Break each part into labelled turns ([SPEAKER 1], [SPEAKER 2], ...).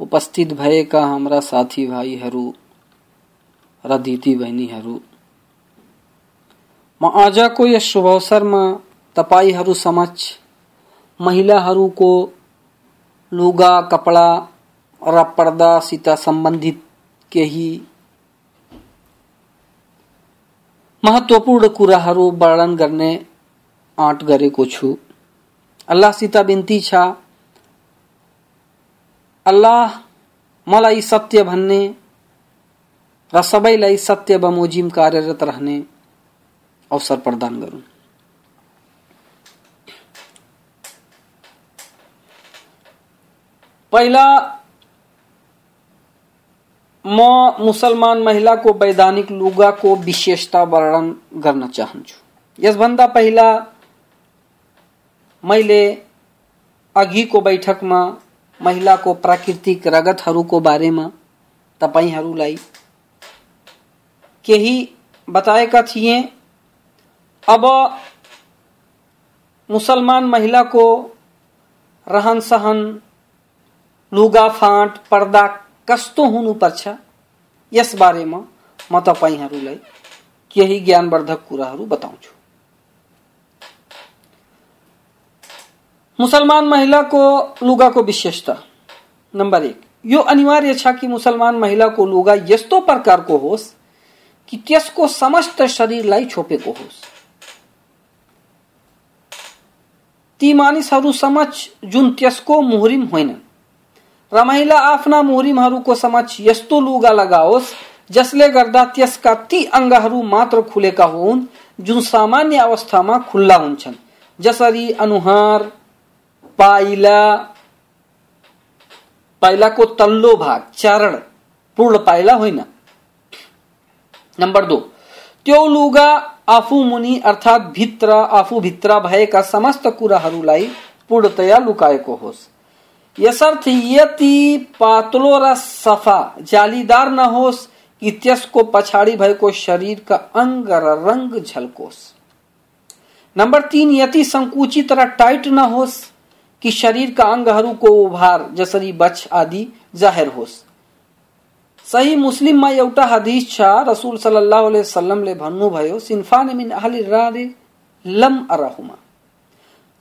[SPEAKER 1] उपस्थित भएका हाम्रा साथीभाइहरू र दिदीबहिनीहरू म आजको यस शुभ अवसरमा तपाईँहरू समक्ष महिलाहरूको लुगा, कपडा र पर्दासित सम्बन्धित केही महत्वपूर्ण कुराहरू वर्णन गर्ने आँट गरेको छु। अल्लाहसित बिन्ती छ अल्लाह मलाई सत्य भन्ने र सबैलाई सत्य बमोजिम कार्यरत रहने अवसर प्रदान गरून्। पहिला म मुसलमान महिलाको वैधानिक लुगाको विशेषता वर्णन गर्न चाहन्छु। यसभन्दा पहिला मैले अघिको बैठकमा महिलाको प्राकृतिक रगतहरूको बारेमा तपाईँहरूलाई केही बताएका थिए। अब मुसलमान महिलाको रहन सहन लुगाफाट पर्दा कस्तो हुनुपर्छ यस बारेमा म तपाईँहरूलाई केही ज्ञानवर्धक कुराहरू बताउँछु। मुसलमान महिला को लुगा को विशेषता। नंबर एक, यो अनिवार्य छ कि मुसलमान महिला को लुगा यस्तो प्रकारको होस् कि त्यसको समस्त शरीरलाई छोपेको होस्। ती मानिसहरू समक्ष जुन त्यसको मुहरिम होइनन् र महिला आफ्ना मुहरिमहरूको समक्ष यस्तो लुगा लगाओस्, जसले गर्दा त्यसका ती अङ्गहरू मात्र खुलेका हुन्, जुन सामान्य अवस्थामा खुल्ला हुन्छन्, जसरी अनुहार पाइला पाइलाको तल्लो भाग, चारण, पूर्ण पाइला होइन नम्बर दो त्यो लुगा आफू मुनि अर्थात् भित्र, आफू भित्र भएका समस्त कुराहरूलाई पूर्णतया लुकाएको होस्। यसर्थ यति पातलो र सफ़ा, जालीदार नहोस् कि त्यसको पछाडि भएको शरीरका अङ्ग र रङ्ग झल्कोस्। नम्बर तीन, यति संकुचित र टाइट नहोस् कि शरीर का को उभार जसरी बच आदि जाहिर होस् सही मुस्लिममा एउटा हदीस छ रसूल सल्लल्लाहु अलैहि वसल्लमले भन्नुभयो सिन्फान मिन अहली रारि लम अरहुमा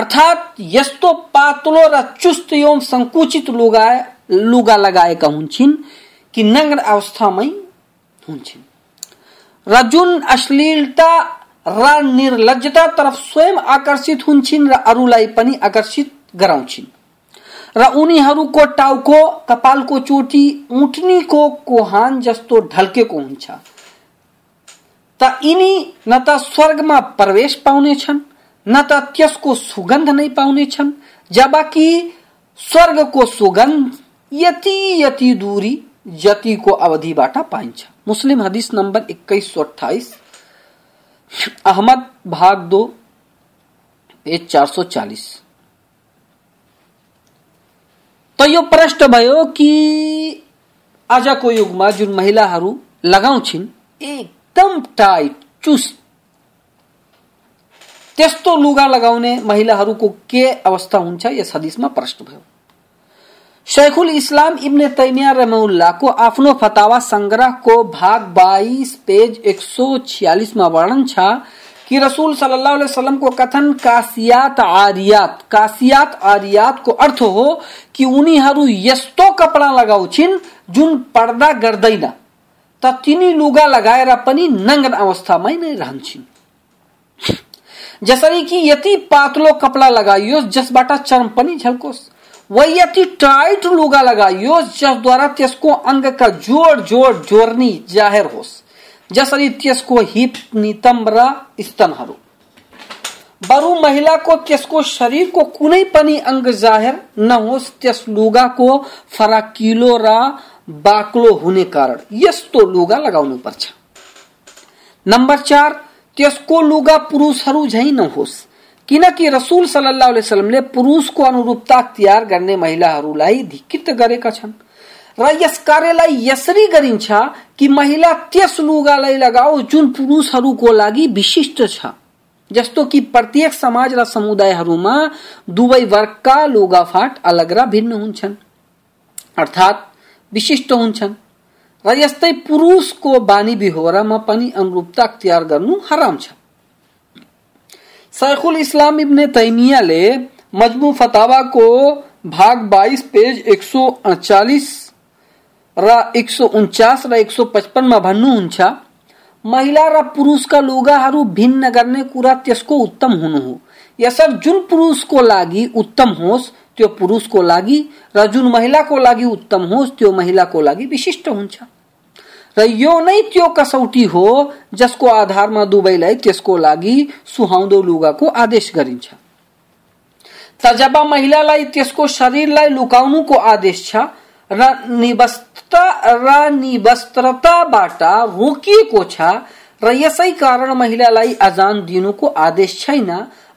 [SPEAKER 1] अर्थात यस्तो पातलो र चुस्त एवं संकुचित लुगा लुगा लगाएका हुन्छन् कि नग्न अवस्थामै हुन्छन्। र जुन अश्लीलता र निर्लजता तरफ़ स्वयं आकर्षित हुन्छन् र अरूलाई पनि आकर्षित गराउँछिन्। र उनीहरूको टाउको, कपालको चोटी, उठनीको कोहान जस्तो ढल्केको हुन्छ। त यिनी न त स्वर्गमा प्रवेश पाउनेछन्। न त त्यसको सुगन्ध नै पाउनेछन् जबकि स्वर्गको सुगन्ध यति यति दूरी जतिको अवधिबाट पाइन्छ। मुस्लिम हदिस नम्बर एक्काइस सौ अठाइस अहमद भाग दो, पेज चार सौ चालिस। त यो प्रश्न भयो कि आजको युगमा जुन महिलाहरू लगाउँछिन्, एकदम टाइट चुस्त त्यस्तो लुगा लगाउने महिलाहरूको के अवस्था हुन्छ? यस हदिसमा प्रश्न भयो। शेखुल इस्लाम इब्ने तैमिया रहमुल्ला को आफ्नो फतावा संग्रह को भाग 22 पेज 146 में वर्णन छा कि रसूल सल्लल्लाहु अलैहि वसल्लम को कथन कासियात आरियात। कासियात आरियात को अर्थ हो कि उनीहरू यस्तो कपडा लगाउ छिन् जुन पर्दा गर्दैन, त तिनी लुगा लगाएर पनि नङ्गन अवस्थामै नै रहन्छन्। जसरी कि यति पातलो कपडा लगाइयोस् जसबाट चर्म पनि झल्कोस्। वा यति टाइट लुगा लगाइयोस् जसद्वारा त्यसको अङ्गका जोड जोड जोर्नी जाहेर होस्। जसरी त्यसको हिप नितम्ब र स्तनहरू। बरु महिलाको त्यसको शरीरको कुनै पनि अङ्ग जाहेर नहोस् त्यस लुगाको फराकिलो र बाक्लो हुने कारण यस्तो लुगा लगाउनु पर्छ। नम्बर चार त्यसको लुगा पुरुषहरू झै नहोस् किनकि रसुल सल्लाह वसलमले पुरुषको अनुरूपता तयार गर्ने महिलाहरूलाई धिक्कित गरेका छन्? र यस कार्यलाई यसरी गरिन्छ कि महिला त्यस लुगालाई लगाओ जुन पुरुषहरूको लागि विशिष्ट छ। जस्तो कि प्रत्येक समाज र समुदायहरूमा दुवै वर्गका लुगाफाट अलग र भिन्न हुन्छन्। अर्थात् विशिष्ट हुन्छन्। र यस्तै पुरुषको बानी बिहोरामा पनि अनुरूपता अख्तियार गर्नु हराम छ। शैखुल इस्लाम इब्ने तैमियाले मजमु फतावाको भाग 22 पेज 148 र एक सौ उन्चास र एक सौ पचपनमा भन्नुहुन्छ, महिला र पुरुषका लुगाहरू भिन्न गर्ने कुरा त्यसको उत्तम हुनु हो। यसर्थ जुन पुरुषको लागि उत्तम होस् त्यो पुरुषको लागि र जुन महिलाको लागि उत्तम होस् त्यो महिलाको लागि विशिष्ट हुन्छ। र यो नै त्यो कसौटी हो जसको आधारमा दुवैलाई त्यसको लागि सुहाउँदो लुगाको आदेश गरिन्छ। त जब महिलालाई त्यसको शरीरलाई लुकाउनुको आदेश छ र निवस्त्र र निवस्त्रताबाट रोकिएको छ र यसै कारण महिलालाई अजान दिनुको आदेश छैन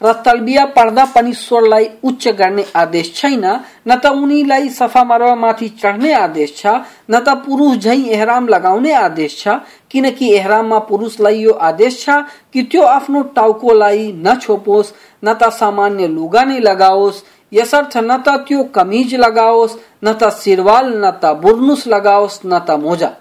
[SPEAKER 1] र तलबिया पढ्दा पनि स्वरलाई उच्च गर्ने आदेश छैन, न त उनीलाई सफ़ा माथि चढ्ने आदेश छ, न त पुरुष झै एहराम लगाउने आदेश छ, किनकि एहराममा पुरुषलाई यो आदेश छ कि त्यो आफ्नो टाउकोलाई नछोपोस्, न त सामान्य लुगा नै लगाओस्, यसर्थ न त त्यो कमीज लगाओस्, न त सिरवाल, न त बुर्नुस लगाओस्, न त मोजा।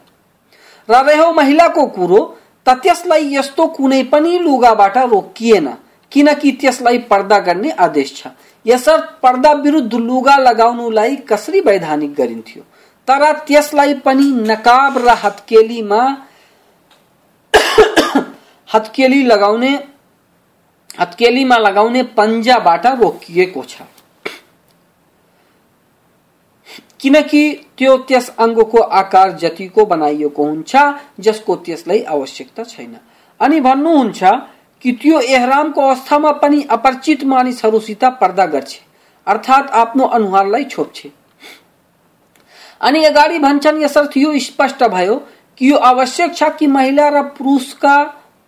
[SPEAKER 1] र रह्यो महिलाको कुरो, त त्यसलाई यस्तो कुनै पनि लुगाबाट रोकिएन। किनकि त्यसलाई पर्दा गर्ने आदेश छ। यसर्थ पर्दा विरुद्ध लुगा लगाउनुलाई कसरी वैधानिक गरिन्थ्यो? तर त्यसलाई पनि नकाब र हत्केलीमा हत्केली लगाउने हत्केलीमा लगाउने पन्जाबाट रोकिएको छ। किनकि त्यो त्यस अङ्गको आकार जतिको बनाइएको हुन्छ जसको त्यसलाई आवश्यकता छैन। अनि भन्नुहुन्छ कि त्यो एहरामको अवस्थामा पनि अपरिचित मानिसहरूसित पर्दा गर्छ, अर्थात् आफ्नो अनुहारलाई छोप्छे। अनि अगाडि भन्छन्, यसर्थ यो स्पष्ट भयो कि यो आवश्यक छ कि महिला र पुरुषका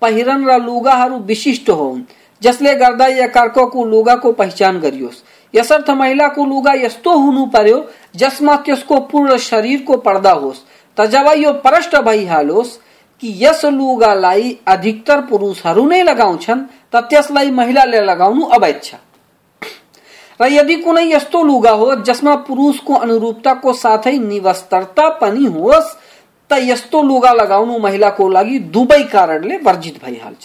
[SPEAKER 1] पहिरन र लुगाहरू विशिष्ट हुन् जसले गर्दा एकअर्काको लुगाको पहिचान गरियोस्। यसर्थ महिलाको लुगा यस्तो हुनु पर्यो, जसमा त्यसको पूर्ण शरीरको पर्दा होस्। त यो प्रष्ट भइहालोस् कि यस लुगालाई अधिकतर पुरुषहरू नै लगाउँछन् त त्यसलाई महिलाले लगाउनु अवैध छ। र यदि कुनै यस्तो लुगा हो, जसमा पुरुषको अनुरूपताको साथै निवस्तरता पनि होस्, त यस्तो लुगा लगाउनु महिलाको लागि दुवै कारणले वर्जित भइहाल्छ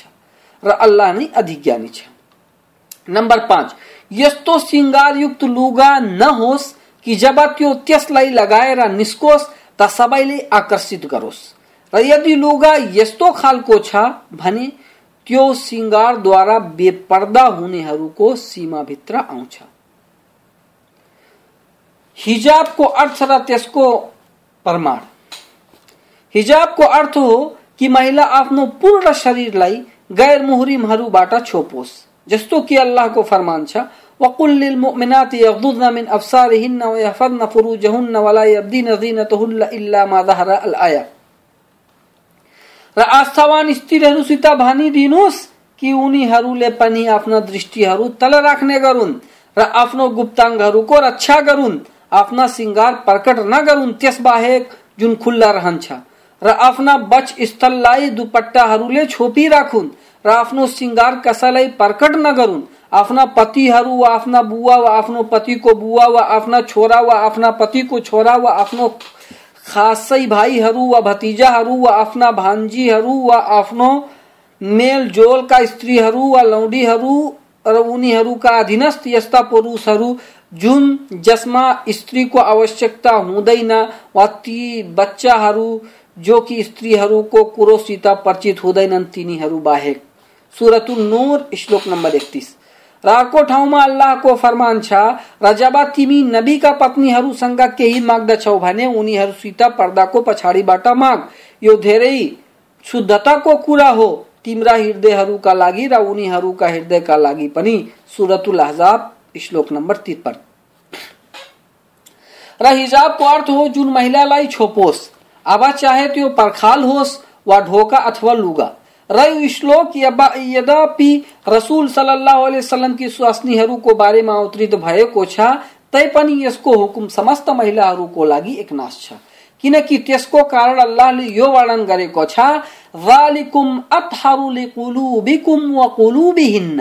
[SPEAKER 1] र अल्लाह नै अधिज्ञानी छ। नम्बर पाँच, यस्तो युक्त लुगा नहोस् कि जब त्यो त्यसलाई लगाएर निस्कोस्, त सबैले आकर्षित गरोस्। यदि लुगा यस्तो खालको छ भने त्यो सिङ्गारद्वारा बेपर्दा हुनेहरूको सीमाभित्र आउँछ। हिजाबको अर्थ र त्यसको प्रमाण। हिजाबको अर्थ हो कि महिला आफ्नो पूर्ण शरीरलाई गैर मुहरिमहरूबाट छोपोस्। जस्तो कि अल्लाहको फरमान छ मिन अबसारिहिन्न व यहफदन फुरूजहुन्न वला यब्दीन जीनतहुन्न इल्ला मा ज़हरा अल आया र आस्थावान स्त्रीहरूसित भनिदिनुहोस् कि उनीहरूले पनि आफ्ना दृष्टिहरू तल राख्ने गरून् र आफ्नो गुप्ताङ्गहरूको रक्षा गरून्, आफ्ना सिङ्गार प्रकट नगरून् त्यसबाहेक जुन खुल्ला रहन्छ। र आफ्ना बच स्थललाई दुपट्टाहरूले छोपिराखुन् र आफ्नो सिङ्गार कसैलाई प्रकट नगरून्। आफ्ना पतिहरू वा आफ्ना बुवा वा आफ्नो पतिको बुवा वा आफ्ना छोरा वा आफ्ना पतिको छोरा वा आफ्नो खासै भाइहरू वा भतिजाहरू वा आफ्ना भान्जीहरू वा आफ्नो मेलजोलका स्त्रीहरू वा लौडीहरू र उनीहरूका अधीनस्थ यस्ता पुरुषहरू जुन जसमा स्त्रीको आवश्यकता हुँदैन वा ती बच्चाहरू जो कि स्त्रीहरूको कुरोसित परिचित हुँदैनन्, तिनीहरू बाहेक। सुरतुल नूर, श्लोक नम्बर एकतिस। र अर्को ठाउँमा अल्लाहको फरमान छ र जब तिमी नबीका पत्नीहरूसँग केही माग्दछौ भने उनीहरूसित पर्दाको पछाडिबाट माग। यो धेरै शुद्धताको कुरा हो, तिम्रा हृदयहरूका लागि र उनीहरूका हृदयका लागि पनि। सुरतुल अहजाब, श्लोक नम्बर तिप्पन र हिजाबको अर्थ हो, जुन महिलालाई छोपोस् अब चाहे त्यो पर्खाल होस् वा ढोका अथवा लुगा। र यो श्लोक यद्यपि रसुल सल्लाह वसल्लमकी स्वास्नीहरूको बारेमा अवतरित भएको छ तैपनि यसको हुकुम समस्त महिलाहरूको लागि एकनाश छ। किनकि त्यसको कारण अल्लाहले यो वर्णन गरेको छ, वालिकुम अतहरु लिकुलुबिकुम व कुलुबिहिन्न।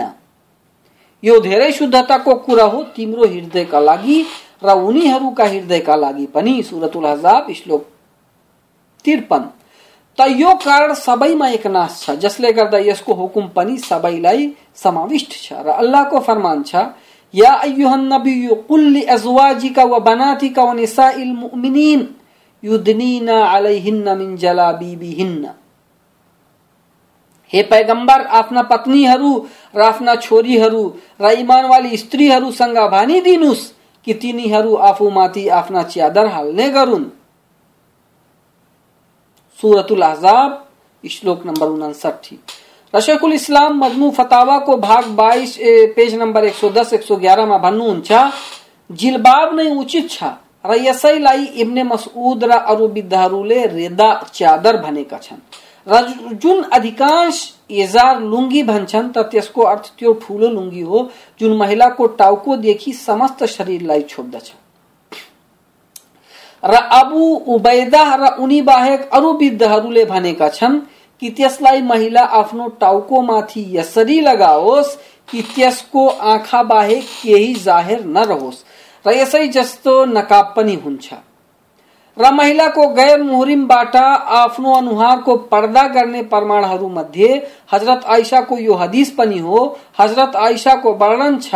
[SPEAKER 1] यो धेरै शुद्धताको कुरा हो तिम्रो हृदयका लागि र उनीहरूका हृदयका लागि पनि। सुरतुल हजाब श्लोक त्रिपन त कारण सबैमा एकनाश छ, जसले गर्दा यसको हुकुम पनि सबैलाई समाविष्ट छ। र अल्लाहको फरमान छ, या अय्युहन नबिय्यु कुल्ली अजवाजिका व बनातिका व निसाइल मुमिनीन युदनीना अलैहिन्न मिन हे च्यादर हाल्ने गरून्। सूरतुल अहजाब श्लोक नंबर उनसठी। रशेकुल इस्लाम मजमू फतावा को भाग 22 पेज नंबर 110 111 मा भन्नुहुन्छ जिलबाब नै उचित छ। र यसैलाई इब्ने मसउद र अरू विद्याहरूले रेदा च्यादर भनेका छन्। र जुन अधिकांश एजार लुङ्गी भन्छन् त त्यसको अर्थ त्यो ठुलो लुङ्गी हो, जुन महिलाको टाउकोदेखि समस्त शरीरलाई छोप्दछ। र अबु उबैदा र उनी बाहेक अरू वृद्धहरूले भनेका छन् कि त्यसलाई महिला आफ्नो टाउकोमाथि यसरी लगाओस् कि त्यसको आँखा बाहेक केही जाहेर नरहोस् र यसै जस्तो नकाब पनि हुन्छ। र महिलाको गैर मुहरिमबाट आफ्नो अनुहारको पर्दा गर्ने प्रमाणहरू मध्ये हज़रत आइसाको यो हदिस पनि हो। हज़रत आइसाको वर्णन छ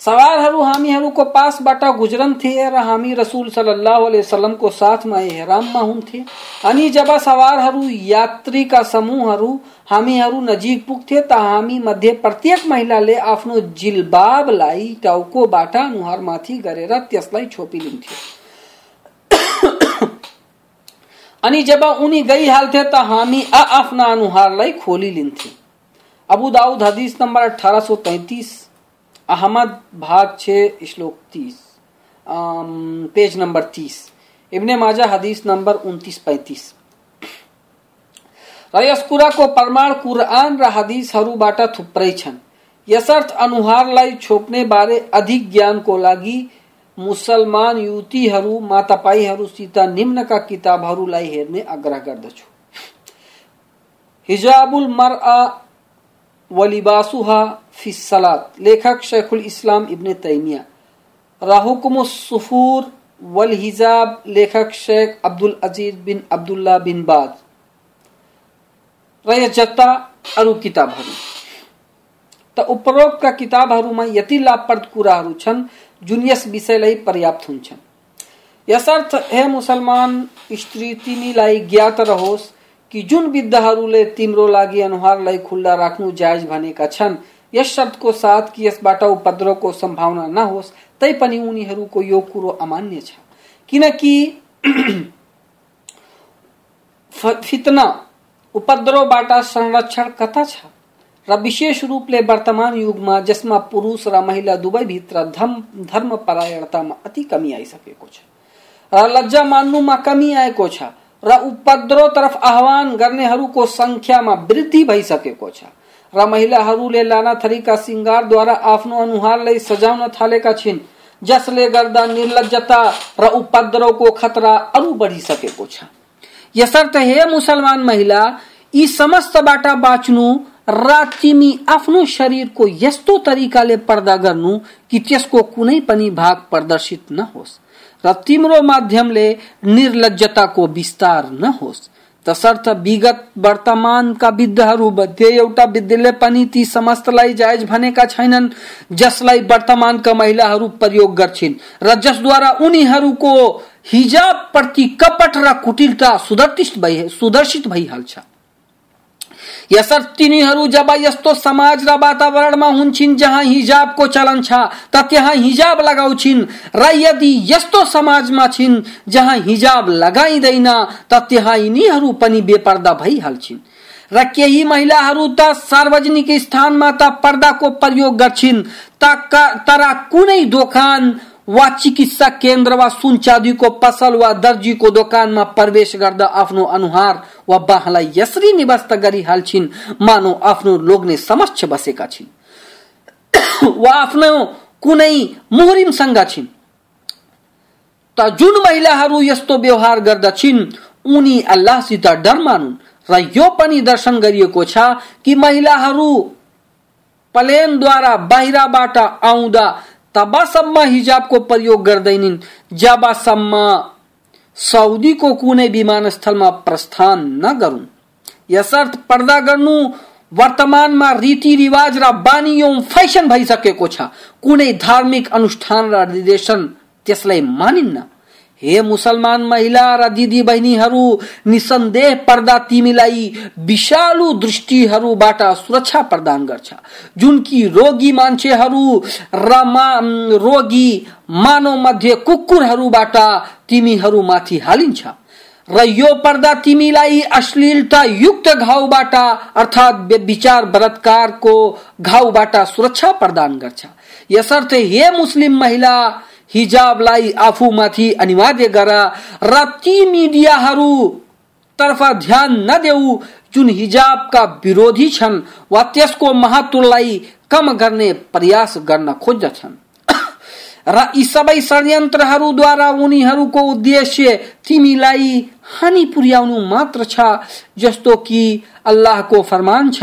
[SPEAKER 1] सवारहरू हामीहरूको पासबाट गुजरन्थे र हामी रसुल सल्लाह वसलमको साथमा एहराममा हुन्थे अनि जब सवारहरू यात्रीका समूहहरू हामीहरू नजिक पुग्थे त हामी मध्ये प्रत्येक महिलाले आफ्नो जिलबाबलाई टाउकोबाट अनुहारमाथि गरेर त्यसलाई छोपिलिन्थे अनि जब उनी गइहाल्थे त हामी आफ्ना अनुहारलाई खोलिलिन्थे अबु दाउद हदिस नम्बर अठारह सौ तैतीस अहमद भाग छ श्लोक तीस। पेज नंबर तीस। इब्ने माजा हदीस नंबर उन्तिस पैंतिस। र यस कुराको प्रमाण कुरआन र हदिसहरूबाट थुप्रै छन्। यसर्थ अनुहारलाई छोप्ने बारे अधिक ज्ञानको लागि मुसलमान युवतीहरूमा तपाईँहरूसित निम्नका किताबहरूलाई हेर्ने आग्रह गर्दछु। हिजाबुल मरआ वलिबासुहा फिसलात लेखक शेखुल इस्लाम इब्ने तैमिया। राहुकुम सुफूर वल हिजाब लेखक शेख अब्दुल अज़ीज़ बिन अब्दुल्ला बिन बाज। र जत्ता अरू किताबहरू। त उपरोक्तका किताबहरूमा यति लाभप्रद कुराहरू छन्, जुन यस विषयलाई पर्याप्त हुन्छन्। यसर्थ, हे मुसलमान, स्त्री तिमीलाई ज्ञात रहोस् कि जुन विद्याहरूले तिम्रो लागि अनुहारलाई खुल्ला राख्नु जायज़ भनेका छन्, यस शब्दको साथ कि यसबाट उपद्रवको सम्भावना नहोस्, तैपनि उनीहरूको यो कुरो अमान्य छ। किनकि फितना उपद्रवबाट संरक्षण कता छ? र विशेष रूपले वर्तमान युगमा, जसमा पुरुष र महिला दुवै भित्र धर्म धर्म परायणतामा अति कमी आइसकेको छ। र लज्जा मान्नुमा कमी आएको छ। र उपद्रव तर्फ आह्वान गर्नेहरूको संख्यामा वृद्धि भइसकेको छ। र महिलाहरूले लाना थरीका सिङ्गारद्वारा आफ्नो अनुहारलाई सजाउन थालेका छिन्, जसले गर्दा निर्लजता र उपद्रवको खतरा अरू बढिसकेको छ। यसर्थ हे मुसलमान महिला, यी समस्तबाट बाँच्नु र तिमी आफ्नो शरीरको यस्तो तरिकाले पर्दा गर्नु कि त्यसको कुनै पनि भाग प्रदर्शित नहोस्। र तिम्रो माध्यमले निर्लजताको विस्तार नहोस् तसर्थ विगत वर्तमानका विद्धहरू मध्ये एउटा विद्धले पनि ती समस्तलाई जायज़ भनेका छैनन् जसलाई वर्तमानका महिलाहरू प्रयोग गर्छिन्। र जसद्वारा उनीहरूको हिजाब प्रति कपट र कुटिलता सुदर्शित सुदर्शित भइहाल्छ यसर्थ तिनीहरू जब यस्तो समाज र वातावरणमा हुन्छन् जहाँ हिजाबको चलन छ त त्यहाँ हिजाब लगाउँछिन्। र यदि यस्तो समाजमा छिन् जहाँ हिजाब लगाइँदैन त त्यहाँ यिनीहरू पनि बेपर्दा भइहाल्छिन्। र केही महिलाहरू त सार्वजनिक स्थानमा त पर्दाको प्रयोग गर्छिन्। तर कुनै दोकान वा चिकित्सा केन्द्र वा सुन चाँदीको पसल वा दर्जीको दोकानमा प्रवेश गर्दा आफ्नो अनुहार वा बाहलाई यसरी निवस्त गरिहाल्छिन् मानव आफ्नो लोग्ने समक्ष बसेका छिन्। वा आफ्नो कुनै मुहरिमसँग छिन्। त जुन महिलाहरू यस्तो व्यवहार गर्दछिन्, उनी अल्लाहसित डर मानुन् र यो पनि दर्शन गरिएको छ कि महिलाहरू प्लेनद्वारा बाहिरबाट आउँदा तबसम्म हिजाबको प्रयोग गर्दैनन्, जबसम्म सौदीको कुनै विमानस्थलमा प्रस्थान नगरून् यसर्थ पर्दा गर्नु वर्तमानमा रीतिरिवाज र बानी एवं फेसन भइसकेको छ कुनै धार्मिक अनुष्ठान र निर्देशन त्यसलाई मानिन्न। हे मुसलमान महिला र दिदी बहिनीहरू निसन्देह पर्दा तिमीलाई विषालु दृष्टिहरूबाट सुरक्षा प्रदान गर्छ। जुन कि रोगी मान्छेहरू र मा रोगी, मानव मध्ये कुकुरहरूबाट तिमीहरू माथि हालिन्छ। र यो पर्दा तिमीलाई अश्लीलता युक्त घाउबाट अर्थात् विचार बलात्कारको घाउबाट सुरक्षा प्रदान गर्छ। यसर्थ हे मुस्लिम महिला हिजाबलाई आफूमाथि अनिवार्य गर। र ती मिडियाहरू तर्फ ध्यान नदेऊ जुन हिजाबका विरोधी छन् वा त्यसको महत्वलाई कम गर्ने प्रयास गर्न खोज्दछन्। र यी सबै षड्यन्त्रहरूद्वारा उनीहरूको उद्देश्य तिमीलाई हानि पुर्याउनु मात्र छ, जस्तो कि अल्लाहको फरमान छ।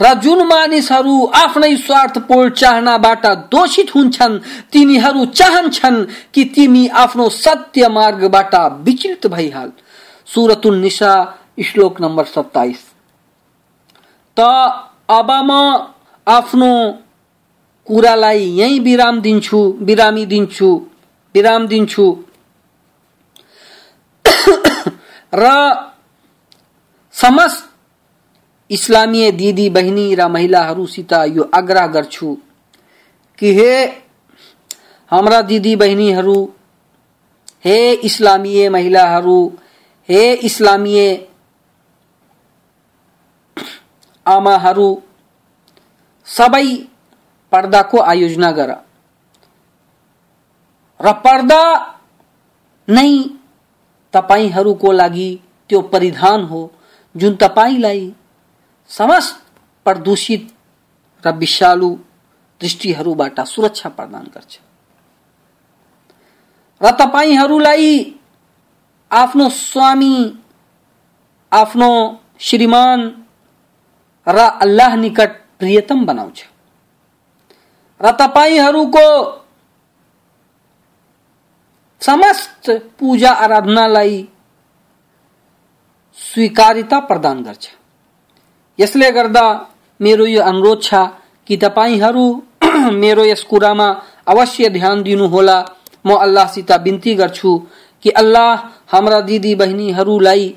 [SPEAKER 1] र जुन मानिसहरू आफ्नै स्वार्थपूर्ण चाहनाबाट दोषित हुन्छन् तिनीहरू चाहन्छन् कि तिमी आफ्नो सत्य मार्गबाट विचलित भइहाल सुरतुल निसा श्लोक नम्बर सत्ताइस त अब म आफ्नो कुरालाई यही विराम दिन्छु बिरामी दिन्छु विराम दिन्छु र समस्त इस्लामीय दिदी बहिनी र महिलाहरूसित यो आग्रह गर्छु कि हे हाम्रा दिदी बहिनीहरू हे इस्लामीय महिलाहरू हे इस्लामीय आमाहरू सबै पर्दाको आयोजना गर। र पर्दा नै तपाईँहरूको लागि त्यो परिधान हो जुन तपाईँलाई समस्त प्रदूषित र विषालु दृष्टिहरूबाट सुरक्षा प्रदान गर्छ। र तपाईँहरूलाई आफ्नो स्वामी आफ्नो श्रीमान र अल्लाह निकट प्रियतम बनाउँछ। र तपाईँहरूको समस्त पूजा आराधनालाई स्वीकारिता प्रदान गर्छ। यसले गर्दा मेरो यो अनुरोध छ कि तपाईँहरू मेरो यस कुरामा अवश्य ध्यान दिनुहोला। म अल्लाहसित बिन्ती गर्छु कि अल्लाह हाम्रा दिदी बहिनीहरूलाई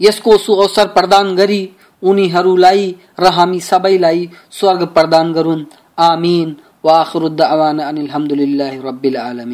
[SPEAKER 1] यसको सुअवसर प्रदान गरी उनीहरूलाई र हामी सबैलाई स्वर्ग प्रदान गरून्। आमीन। वाखरुद्द अनिल रब्बिल आलमीन।